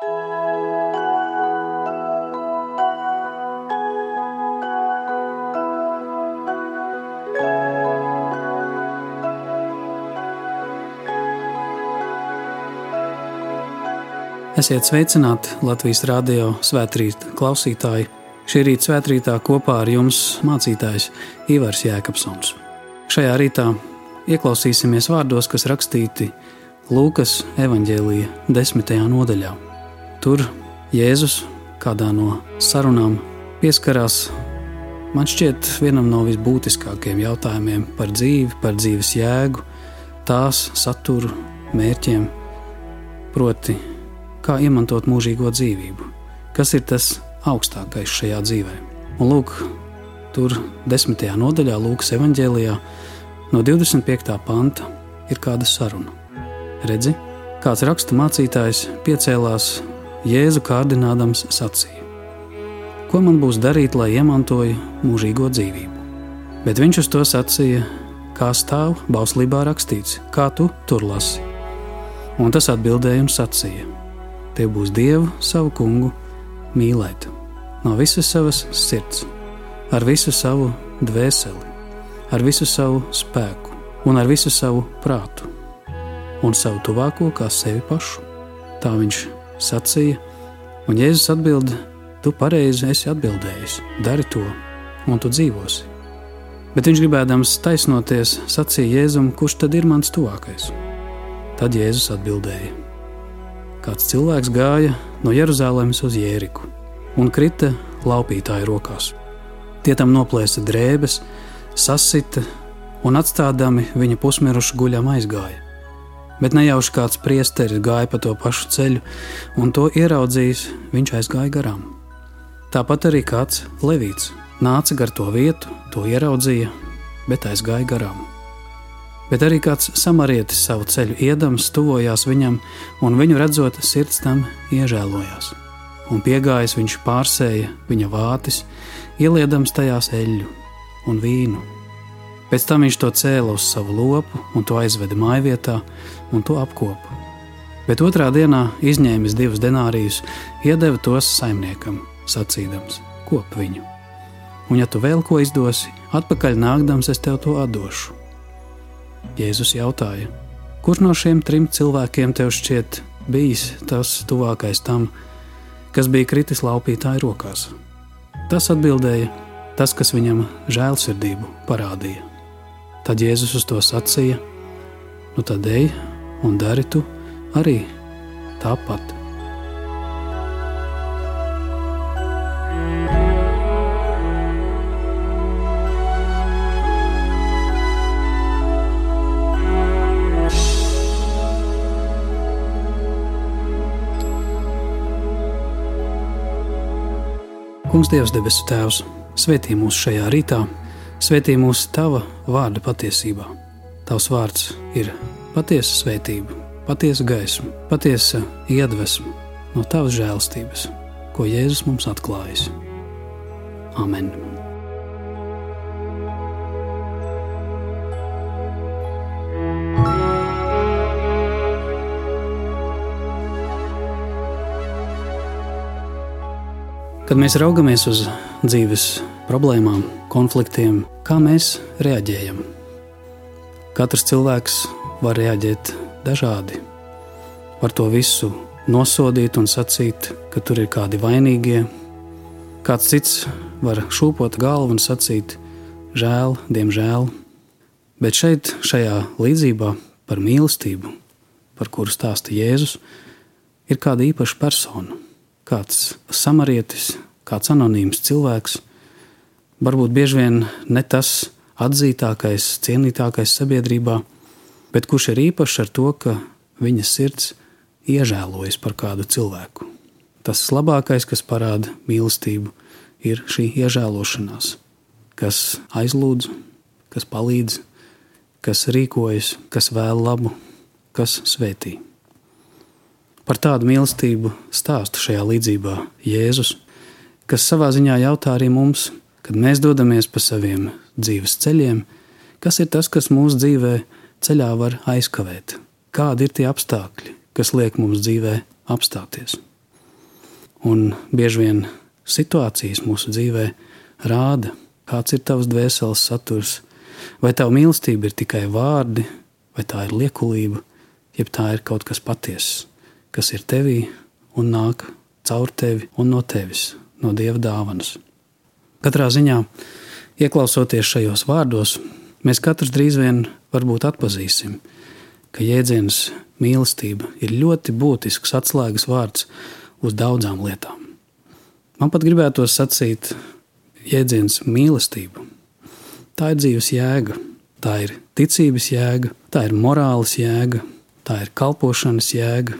Esiet sveicināti Latvijas radio svētkrīta klausītāji. Šī rīta svētkrītā kopā ar jums mācītājs Ivars Jēkabsons. Šajā rītā ieklausīsimies vārdos, kas rakstīti Lūkas evanģēlīja desmitajā nodaļā. Tur Jēzus kādā no sarunām pieskarās man šķiet vienam no visbūtiskākajiem jautājumiem par dzīvi, par dzīves jēgu, tās saturu, mērķiem, proti kā iemantot mūžīgo dzīvību, kas ir tas augstākais šajā dzīvē. Un lūk, tur desmitajā nodaļā, Lūkas evanģēlijā, no 25. panta ir kāda saruna. Redzi, kāds rakstu mācītājs piecēlās Jēzu kārdinādams sacīja: Ko man būs darīt, lai iemantoju mūžīgo dzīvību? Bet viņš uz to sacīja, kā stāv bauslībā rakstīts, kā tu tur lasi. Un tas atbildēja un sacīja: Tev būs Dievu, savu kungu, mīlēt no visas savas sirds, ar visu savu dvēseli, ar visu savu spēku un ar visu savu prātu, un savu tuvāko kā sevi pašu. Tā viņš sacīja, un Jēzus atbild: Tu pareizi esi atbildējis, dari to, un tu dzīvosi. Bet viņš gribēdams taisnoties, sacīja Jēzum, kurš tad ir mans tuvākais? Tad Jēzus atbildēja: kāds cilvēks gāja no Jeruzalemes uz Jēriku un krita laupītāju rokās. Tie tam noplēsa drēbes, sasita un atstādami viņa pusmirušu guļam aizgāja. Bet nejauši kāds priesteris gāja pa to pašu ceļu, un to ieraudzījis, viņš aizgāja garām. Tāpat arī kāds levīts nāca gar to vietu, to ieraudzīja, bet aizgāja garām bet arī kāds samarietis savu ceļu iedams tuvojās viņam, un viņu redzot, sirds tam iežēlojās. Un piegājis viņš pārsēja viņa vātis, ieliedams tajās eļļu un vīnu. Pēc tam viņš to cēla uz savu lopu un to aizveda mājvietā un to apkopa. Bet otrā dienā izņēmis divus denārijus, iedeva tos saimniekam, sacīdams: Kop viņu! Un, ja tu vēl ko izdosi, atpakaļ nākdams, es tev to atdošu. Jēzus jautāja, kurš no šiem trim cilvēkiem tev šķiet bijis tas tuvākais tam, kas bija kritis laupītāja rokās? Tas atbildēja, tas, kas viņam žēlsirdību parādīja. Tad Jēzus uz to sacīja: Nu tad ej un dari tu arī tāpat. Kungs, Dievs, debesu Tēvs, svētī mūs šajā rītā, svētī mūs Tava vārda patiesībā. Tavs vārds ir patiesa svētība, patiesa gaisma, patiesa iedvesma no Tavas žēlstības, ko Jēzus mums atklājis. Amen! Kad mēs raugamies uz dzīves problēmām, konfliktiem, kā mēs reaģējam? Katrs cilvēks var reaģēt dažādi. Var to visu nosodīt un sacīt, ka tur ir kādi vainīgie. Kāds cits var šūpot galvu un sacīt, žēl, diemžēl. Bet šeit, šajā līdzībā par mīlestību, par kuru stāsta Jēzus, ir kāda īpaša persona kāds samarietis, kāds anonīms cilvēks, varbūt bieži vien ne tas atzītākais, cienītākais sabiedrībā, bet kurš ir īpašs ar to, ka viņa sirds iežēlojas par kādu cilvēku. Tas labākais, kas parāda mīlestību, ir šī iežēlošanās, kas aizlūdz, kas palīdz, kas rīkojas, kas vēl labu, kas svētī. Par tādu mīlestību stāsta šajā līdzībā Jēzus, kas savā ziņā jautā arī mums, kad mēs dodamies pa saviem dzīves ceļiem, kas ir tas, kas mūsu dzīvē ceļā var aizkavēt, kādi ir tie apstākļi, kas liek mums dzīvē apstāties. Un bieži vien situācijas mūsu dzīvē rāda, kāds ir tavs dvēseles saturs, vai tava mīlestība ir tikai vārdi, vai tā ir liekulība, jeb tā ir kaut kas patiess, kas ir tevī un nāk caur tevi un no tevis, no dieva dāvanas. Katrā ziņā, ieklausoties šajos vārdos, mēs katrs drīz vien varbūt atpazīsim, ka jēdziens mīlestība ir ļoti būtisks atslēgas vārds uz daudzām lietām. Man pat gribētos sacīt, jēdziens mīlestība. Tā ir dzīves jēga, tā ir ticības jēga, tā ir morāles jēga, tā ir kalpošanas jēga,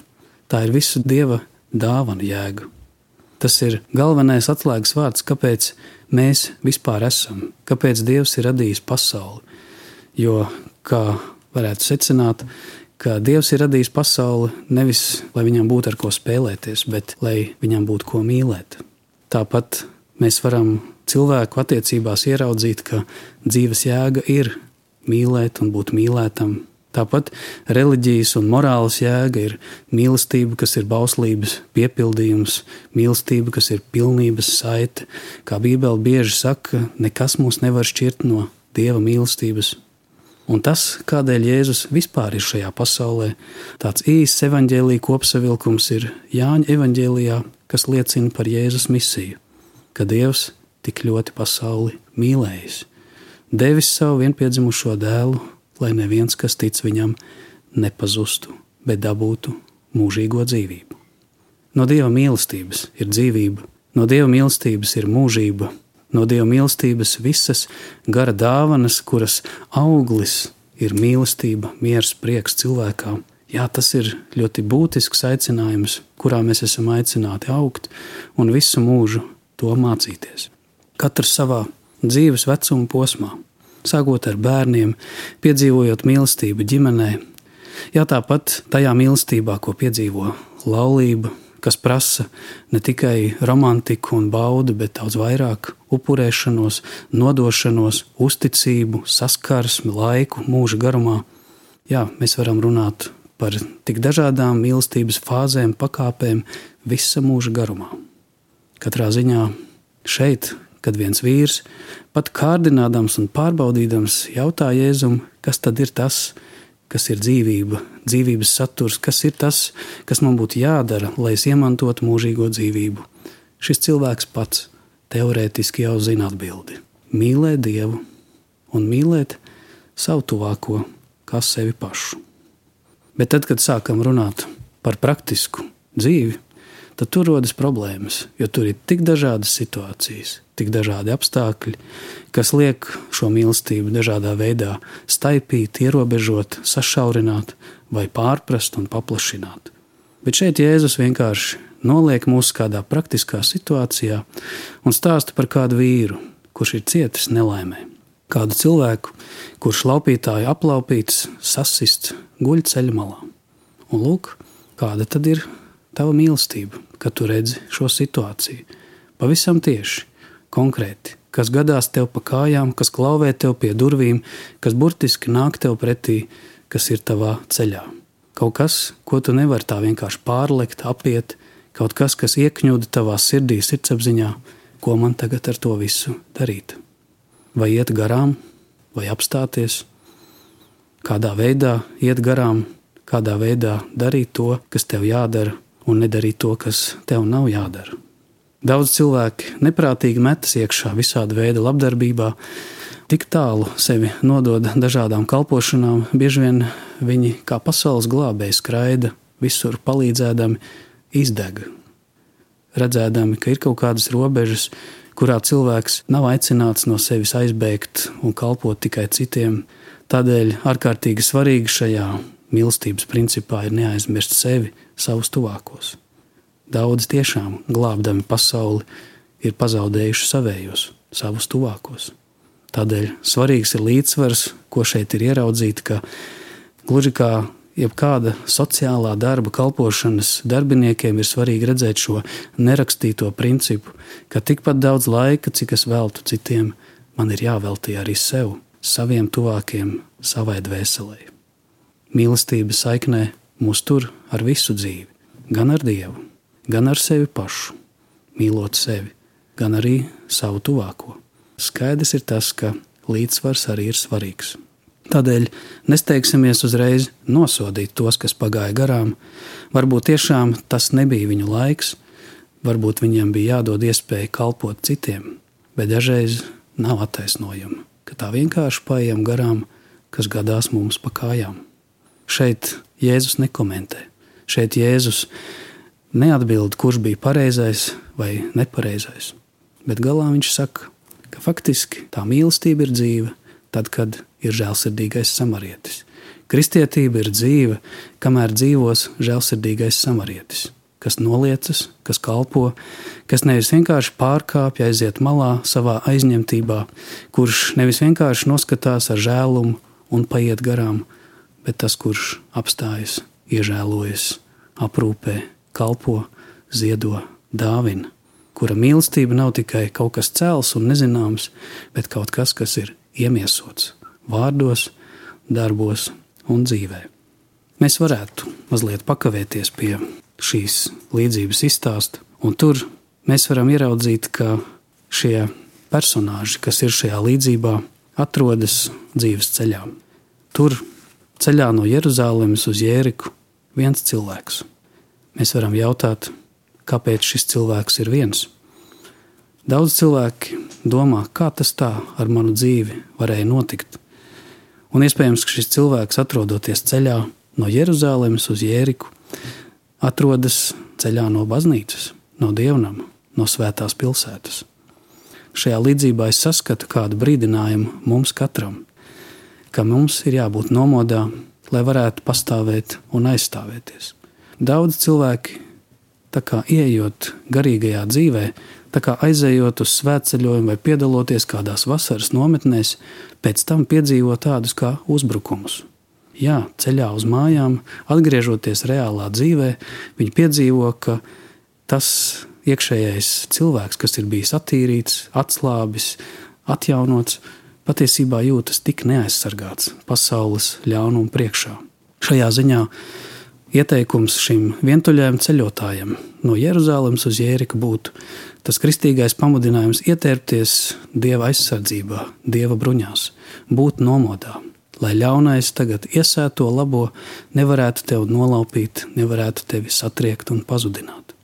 tā ir visu dieva dāvana jēga. Tas ir galvenais atslēgas vārds, kāpēc mēs vispār esam, kāpēc Dievs ir radījis pasauli. Jo, kā varētu secināt, ka Dievs ir radījis pasauli nevis lai viņam būtu ar ko spēlēties, bet lai viņam būtu ko mīlēt. Tāpat mēs varam cilvēku attiecībās ieraudzīt, ka dzīves jēga ir mīlēt un būt mīlētam. Tāpat reliģijas un morāles jēga ir mīlestība, kas ir bauslības piepildījums, mīlestība, kas ir pilnības saite. Kā Bībele bieži saka, nekas mūs nevar šķirt no Dieva mīlestības. Un tas, kādēļ Jēzus vispār ir šajā pasaulē, tāds īsts evaņģēlīja kopsavilkums ir Jāņa evaņģēlijā, kas liecina par Jēzus misiju, ka Dievs tik ļoti pasauli mīlējis, devis savu vienpiedzimušo dēlu, lai neviens, kas tic viņam, nepazustu, bet dabūtu mūžīgo dzīvību. No Dieva mīlestības ir dzīvība, no Dieva mīlestības ir mūžība, no Dieva mīlestības visas gara dāvanas, kuras auglis ir mīlestība, miers, prieks cilvēkam. Jā, tas ir ļoti būtisks aicinājums, kurā mēs esam aicināti augt un visu mūžu to mācīties. Katrs savā dzīves vecuma posmā, sākot ar bērniem, piedzīvojot mīlestību ģimenē, jā, tāpat tajā mīlestībā, ko piedzīvo laulība, kas prasa ne tikai romantiku un baudu, bet daudz vairāk upurēšanos, nodošanos, uzticību, saskarsmi, laiku, mūža garumā. Jā, mēs varam runāt par tik dažādām mīlestības fāzēm, pakāpēm visa mūža garumā. Katrā ziņā šeit, kad viens vīrs, pat kārdinādams un pārbaudīdams, jautā Jēzum, kas tad ir tas, kas ir dzīvība, dzīvības saturs, kas ir tas, kas man būtu jādara, lai es iemantotu mūžīgo dzīvību. Šis cilvēks pats teorētiski jau zina atbildi. Mīlēt Dievu un mīlēt savu tuvāko kā sevi pašu. Bet tad, kad sākam runāt par praktisku dzīvi, tad tur rodas problēmas, jo tur ir tik dažādas situācijas, tik dažādi apstākļi, kas liek šo mīlestību dažādā veidā staipīt, ierobežot, sašaurināt vai pārprast un paplašināt. Bet šeit Jēzus vienkārši noliek mūs kādā praktiskā situācijā un stāsta par kādu vīru, kurš ir cietis nelaimē. Kādu cilvēku, kurš laupītāju aplaupīts, sasists, guļ ceļa malā. Un lūk, kāda tad ir tava mīlestība, kad tu redzi šo situāciju. Pavisam tieši, konkrēti, kas gadās tev pa kājām, kas klauvē tev pie durvīm, kas burtiski nāk tev pretī, kas ir tavā ceļā. Kaut kas, ko tu nevari tā vienkārši pārlekt, apiet, kaut kas, kas iekņūda tavā sirdī, sirdsapziņā, ko man tagad ar to visu darīt. Vai iet garām, vai apstāties, kādā veidā iet garām, kādā veidā darīt to, kas tev jādara, un nedarīt to, kas tev nav jādara. Daudz cilvēki neprātīgi metas iekšā visāda veida labdarbībā, tik tālu sevi nodod dažādām kalpošanām, bieži vien viņi kā pasaules glābēji skraida visur palīdzēdami, izdeg. Redzēdami, ka ir kaut kādas robežas, kurā cilvēks nav aicināts no sevis aizbēgt un kalpot tikai citiem. Tādēļ ārkārtīgi svarīgi šajā mīlestības principā ir neaizmirst sevi, savus tuvākos. Daudz tiešām glābdami pasauli ir pazaudējuši savējos, savus tuvākos. Tādēļ svarīgs ir līdzsvars, ko šeit ir ieraudzīt, ka gluži kā jebkāda sociālā darba kalpošanas darbiniekiem ir svarīgi redzēt šo nerakstīto principu, ka tikpat daudz laika, cik es veltu citiem, man ir jāveltī arī sev, saviem tuvākiem, savai dvēselē. Mīlestība saiknē mūs tur ar visu dzīvi, gan ar Dievu, gan ar sevi pašu, mīlot sevi, gan arī savu tuvāko. Skaidrs ir tas, ka līdzsvars arī ir svarīgs. Tādēļ nesteigsimies uzreiz nosodīt tos, kas pagāja garām. Varbūt tiešām tas nebija viņu laiks, varbūt viņiem bija jādod iespēja kalpot citiem, bet dažreiz nav attaisnojuma, ka tā vienkārši paiem garām, kas gadās mums pa kājām. Šeit Jēzus nekomentē. Šeit Jēzus neatbild, kurš bija pareizais vai nepareizais. Bet galā viņš saka, ka faktiski tā mīlestība ir dzīva, tad, kad ir žēlsirdīgais samarietis. Kristietība ir dzīve, kamēr dzīvos žēlsirdīgais samarietis, kas noliecas, kas kalpo, kas nevis vienkārši pārkāpj, aiziet malā savā aizņemtībā, kurš nevis vienkārši noskatās ar žēlumu un paiet garām, bet tas, kurš apstājas, iežēlojas, aprūpē, kalpo, ziedo, dāvina, kura mīlestība nav tikai kaut kas cēls un nezināms, bet kaut kas, kas ir iemiesots vārdos, darbos un dzīvē. Mēs varētu mazliet pakavēties pie šīs līdzības izstāsta, un tur mēs varam ieraudzīt, ka šie personāži, kas ir šajā līdzībā, atrodas dzīves ceļā. Tur ceļā no Jeruzalemes uz Jēriku viens cilvēks. Mēs varam jautāt, kāpēc šis cilvēks ir viens. Daudz cilvēki domā, kā tas tā ar manu dzīvi varēja notikt. Un iespējams, ka šis cilvēks, atrodoties ceļā no Jeruzalemes uz Jēriku, atrodas ceļā no baznīcas, no dievnama, no svētās pilsētas. Šajā līdzībā es saskatu kādu brīdinājumu mums katram, ka mums ir jābūt nomodā, lai varētu pastāvēt un aizstāvēties. Daudz cilvēki, kā ieejot garīgajā dzīvē, kā aizejot uz svētceļojumu vai piedaloties kādās vasaras nometnēs, pēc tam piedzīvo tādus kā uzbrukumus. Jā, ceļā uz mājām, atgriežoties reālā dzīvē, viņi piedzīvo, ka tas iekšējais cilvēks, kas ir bijis attīrīts, atslābis, atjaunots, patiesībā jūtas tik neaizsargāts pasaules ļaunuma priekšā. Šajā ziņā ieteikums šim vientuļajam ceļotājam no Jeruzalemes uz Jēriku būtu tas kristīgais pamudinājums ietērpties dieva aizsardzībā, dieva bruņās, būt nomodā, lai ļaunais tagad iesēto labo nevarētu tevi nolaupīt, nevarētu tevi satriekt un pazudināt.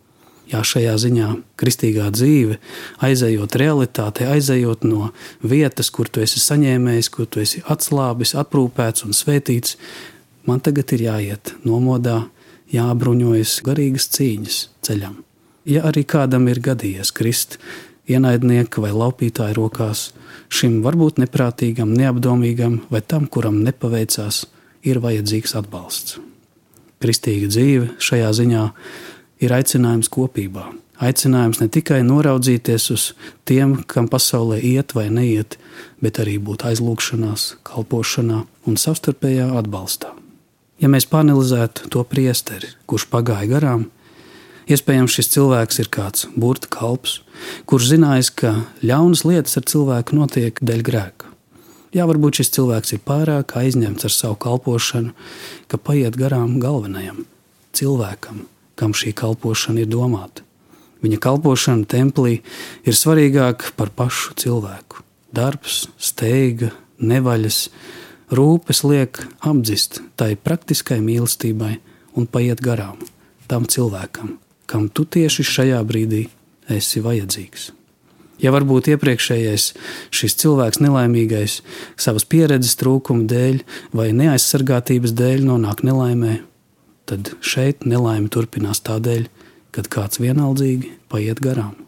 Jā, šajā ziņā kristīgā dzīve, aizejot realitātei, aizejot no vietas, kur tu esi saņēmējis, kur tu esi atslābis, aprūpēts un svētīts, man tagad ir jāiet nomodā, jābruņojas garīgas cīņas ceļam ja arī kādam ir gadījies krist ienaidnieka vai laupītāja rokās, šim varbūt neprātīgam, neapdomīgam vai tam, kuram nepaveicās, ir vajadzīgs atbalsts. Kristīga dzīve šajā ziņā ir aicinājums kopībā. Aicinājums ne tikai noraudzīties uz tiem, kam pasaulē iet vai neiet, bet arī būt aizlūgšanās, kalpošanā un savstarpējā atbalstā. Ja mēs panelizētu to priesteri, kurš pagāja garām, Iespējams, šis cilvēks ir kāds burbuļu kalps, kurš zinājis, ka ļaunas lietas ar cilvēku notiek dēļ grēka. Jā, varbūt šis cilvēks ir pārāk aizņemts ar savu kalpošanu, ka paiet garām galvenajam cilvēkam, kam šī kalpošana ir domāta. Viņa kalpošana templī ir svarīgāka par pašu cilvēku. Darbs, steiga, nevaļas, rūpes liek apdzist tai praktiskai mīlestībai un paiet garām tam cilvēkam, kam tu tieši šajā brīdī esi vajadzīgs. Ja varbūt iepriekšējais šis cilvēks nelaimīgais savas pieredzes trūkuma dēļ vai neaizsargātības dēļ nonāk nelaimē, tad šeit nelaime turpinās tādēļ, kad kāds vienaldzīgi paiet garām.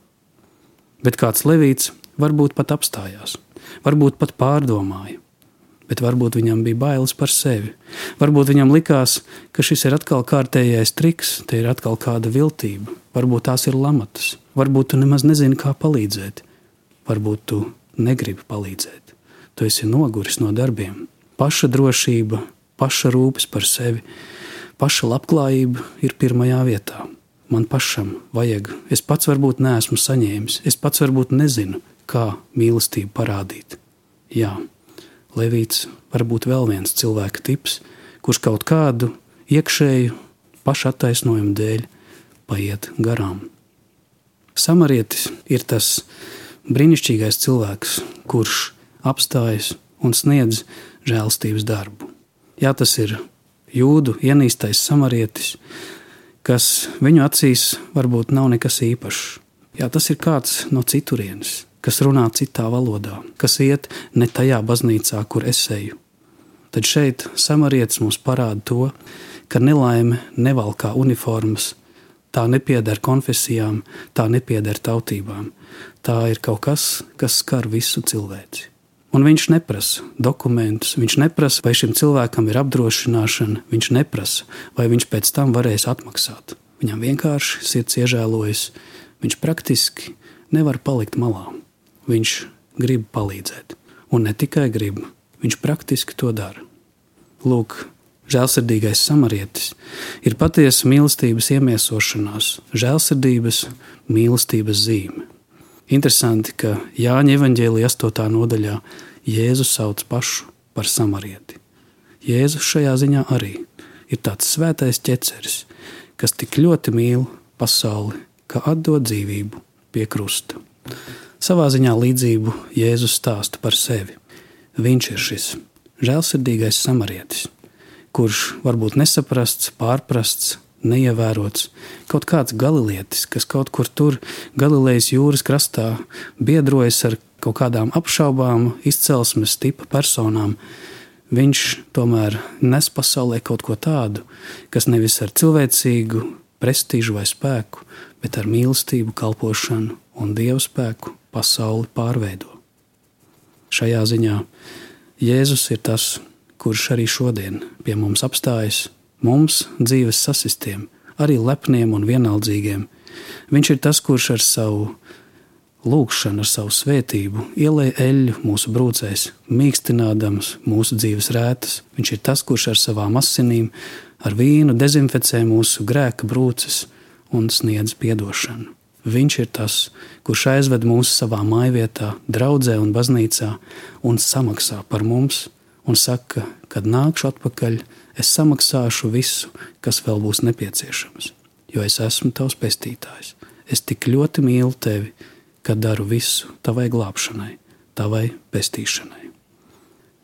Bet kāds levīts varbūt pat apstājās, varbūt pat pārdomāja, bet varbūt viņam bija bailes par sevi. Varbūt viņam likās, ka šis ir atkal kārtējais triks, te ir atkal kāda viltība. Varbūt tās ir lamatas, varbūt tu nemaz nezini, kā palīdzēt, varbūt tu negribi palīdzēt. Tu esi noguris no darbiem. Paša drošība, paša rūpes par sevi, paša labklājība ir pirmajā vietā. Man pašam vajag, es pats varbūt neesmu saņēmis, es pats varbūt nezinu, kā mīlestību parādīt. Jā, Levīts var būt vēl viens cilvēka tips, kurš kaut kādu iekšēju pašattaisnojumu dēļ paiet garām. Samarietis ir tas brīnišķīgais cilvēks, kurš apstājas un sniedz žēlstības darbu. Jā, tas ir jūdu ienīstais samarietis, kas viņu acīs varbūt nav nekas īpašs. Jā, tas ir kāds no citurienes, kas runā citā valodā, kas iet ne tajā baznīcā, kur es eju. Tad šeit samarietis mums parāda to, ka nelaime nevalkā uniformas, tā nepieder konfesijām, tā nepieder tautībām. Tā ir kaut kas, kas skar visu cilvēci. Un viņš neprasa dokumentus, viņš neprasa, vai šim cilvēkam ir apdrošināšana, viņš neprasa, vai viņš pēc tam varēs atmaksāt. Viņam vienkārši sirds iežēlojas, viņš praktiski nevar palikt malā. Viņš grib palīdzēt, un ne tikai grib, viņš praktiski to dara. Lūk, žēlsirdīgais samarietis ir patiesa mīlestības iemiesošanās, žēlsirdības mīlestības zīme. Interesanti, ka Jāņa evanģēlija 8. nodaļā Jēzus sauc pašu par samarieti. Jēzus šajā ziņā arī ir tāds svētais ķeceris, kas tik ļoti mīl pasauli, ka atdod dzīvību pie krusta. Savā ziņā līdzību Jēzus stāsta par sevi. Viņš ir šis žēlsirdīgais samarietis, kurš varbūt nesaprasts, pārprasts, neievērots. Kaut kāds galilietis, kas kaut kur tur Galilejas jūras krastā biedrojas ar kaut kādām apšaubām, izcelsmes tipa personām, viņš tomēr nes pasaulē kaut ko tādu, kas nevis ar cilvēcīgu prestižu vai spēku, bet ar mīlestību, kalpošanu un dievu spēku pasauli pārveido. Šajā ziņā Jēzus ir tas, kurš arī šodien pie mums apstājas mums dzīves sasistiem, arī lepniem un vienaldzīgiem. Viņš ir tas, kurš ar savu lūgšanu, ar savu svētību ielēja eļļu mūsu brūcēs, mīkstinādams mūsu dzīves rētas. Viņš ir tas, kurš ar savām asinīm, ar vīnu dezinficē mūsu grēka brūces un sniedz atdošanu. Viņš ir tas, kurš aizved mūs savā mājvietā, draudzē un baznīcā un samaksā par mums un saka, kad nākšu atpakaļ, es samaksāšu visu, kas vēl būs nepieciešams, jo es esmu tavs pestītājs. Es tik ļoti mīlu tevi, ka daru visu tavai glābšanai, tavai pestīšanai.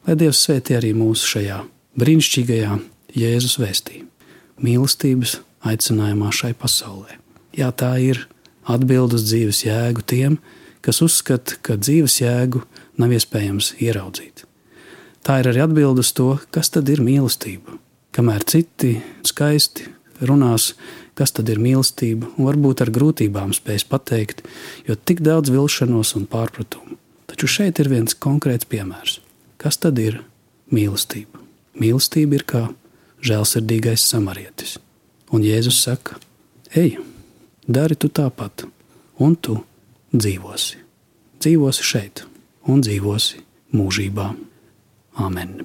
Lai Dievs svētī arī mūsu šajā brīnišķīgajā Jēzus vēstī, mīlestības aicinājumā šai pasaulē. Jā, tā ir atbildes dzīves jēgu tiem, kas uzskata, ka dzīves jēgu nav iespējams ieraudzīt. Tā ir arī atbilde uz to, kas tad ir mīlestība. Kamēr citi skaisti runās, kas tad ir mīlestība, un varbūt ar grūtībām spēs pateikt, jo tik daudz vilšanos un pārpratumu. Taču šeit ir viens konkrēts piemērs. Kas tad ir mīlestība? Mīlestība ir kā žēlsirdīgais samarietis. Un Jēzus saka, ej, dari tu tāpat, un tu dzīvosi. Dzīvosi šeit, un dzīvosi mūžībā. Amen.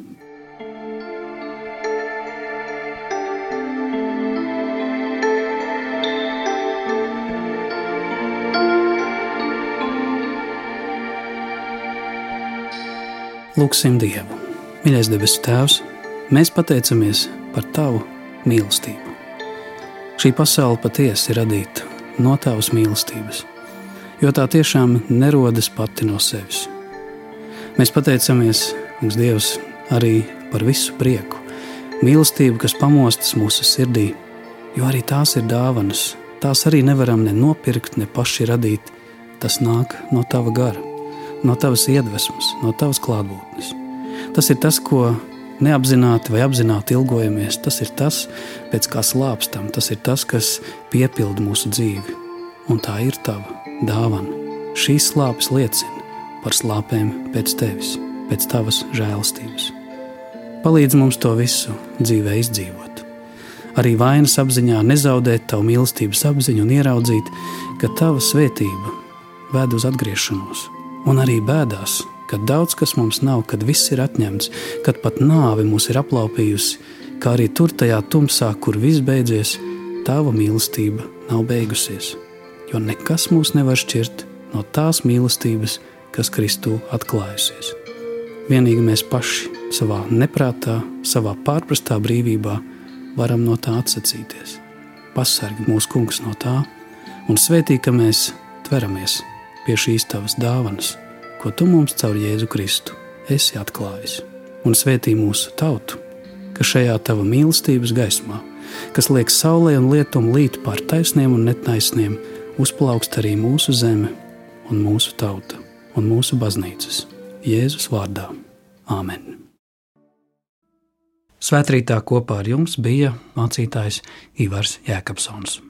Lūksim Dievu, mīļais debesu Tēvs, mēs pateicamies par Tavu mīlestību. Šī pasaule patiesi ir radīta no Tavas mīlestības, jo tā tiešām nerodas pati no sevis. Mēs pateicamies, Kungs, Dievs, arī par visu prieku, mīlestību, kas pamostas mūsu sirdī, jo arī tās ir dāvanas. Tās arī nevaram ne nopirkt, ne paši radīt. Tas nāk no Tava gara no tavas iedvesmas, no tavas klātbūtnes. Tas ir tas, ko neapzināti vai apzināti ilgojamies. Tas ir tas, pēc kā slāpstam, tas ir tas, kas piepilda mūsu dzīvi. Un tā ir tava dāvana. Šīs slāpes liecina par slāpēm pēc tevis, pēc tavas žēlastības. Palīdz mums to visu dzīvē izdzīvot. Arī vainas apziņā nezaudēt tavu mīlestības apziņu un ieraudzīt, ka tava svētība ved uz atgriešanos un arī bēdās, kad daudz kas mums nav, kad viss ir atņemts, kad pat nāve mūs ir aplaupījusi, kā arī tur tajā tumsā, kur viss beidzies, tava mīlestība nav beigusies. Jo nekas mūs nevar šķirt no tās mīlestības, kas Kristū atklājusies. Vienīgi mēs paši savā neprātā, savā pārprastā brīvībā varam no tā atsacīties. Pasargi mūsu kungs no tā un svētī, ka mēs tveramies pie šīs tavas dāvanas, ko tu mums caur Jēzu Kristu esi atklājis, un svētī mūsu tautu, ka šajā tava mīlestības gaismā, kas liek saulē un lietum līt pār taisniem un netaisniem, uzplaukst arī mūsu zeme un mūsu tauta un mūsu baznīcas Jēzus vārdā. Āmen! Svētrītā kopā ar jums bija mācītājs Ivars Jēkabsons.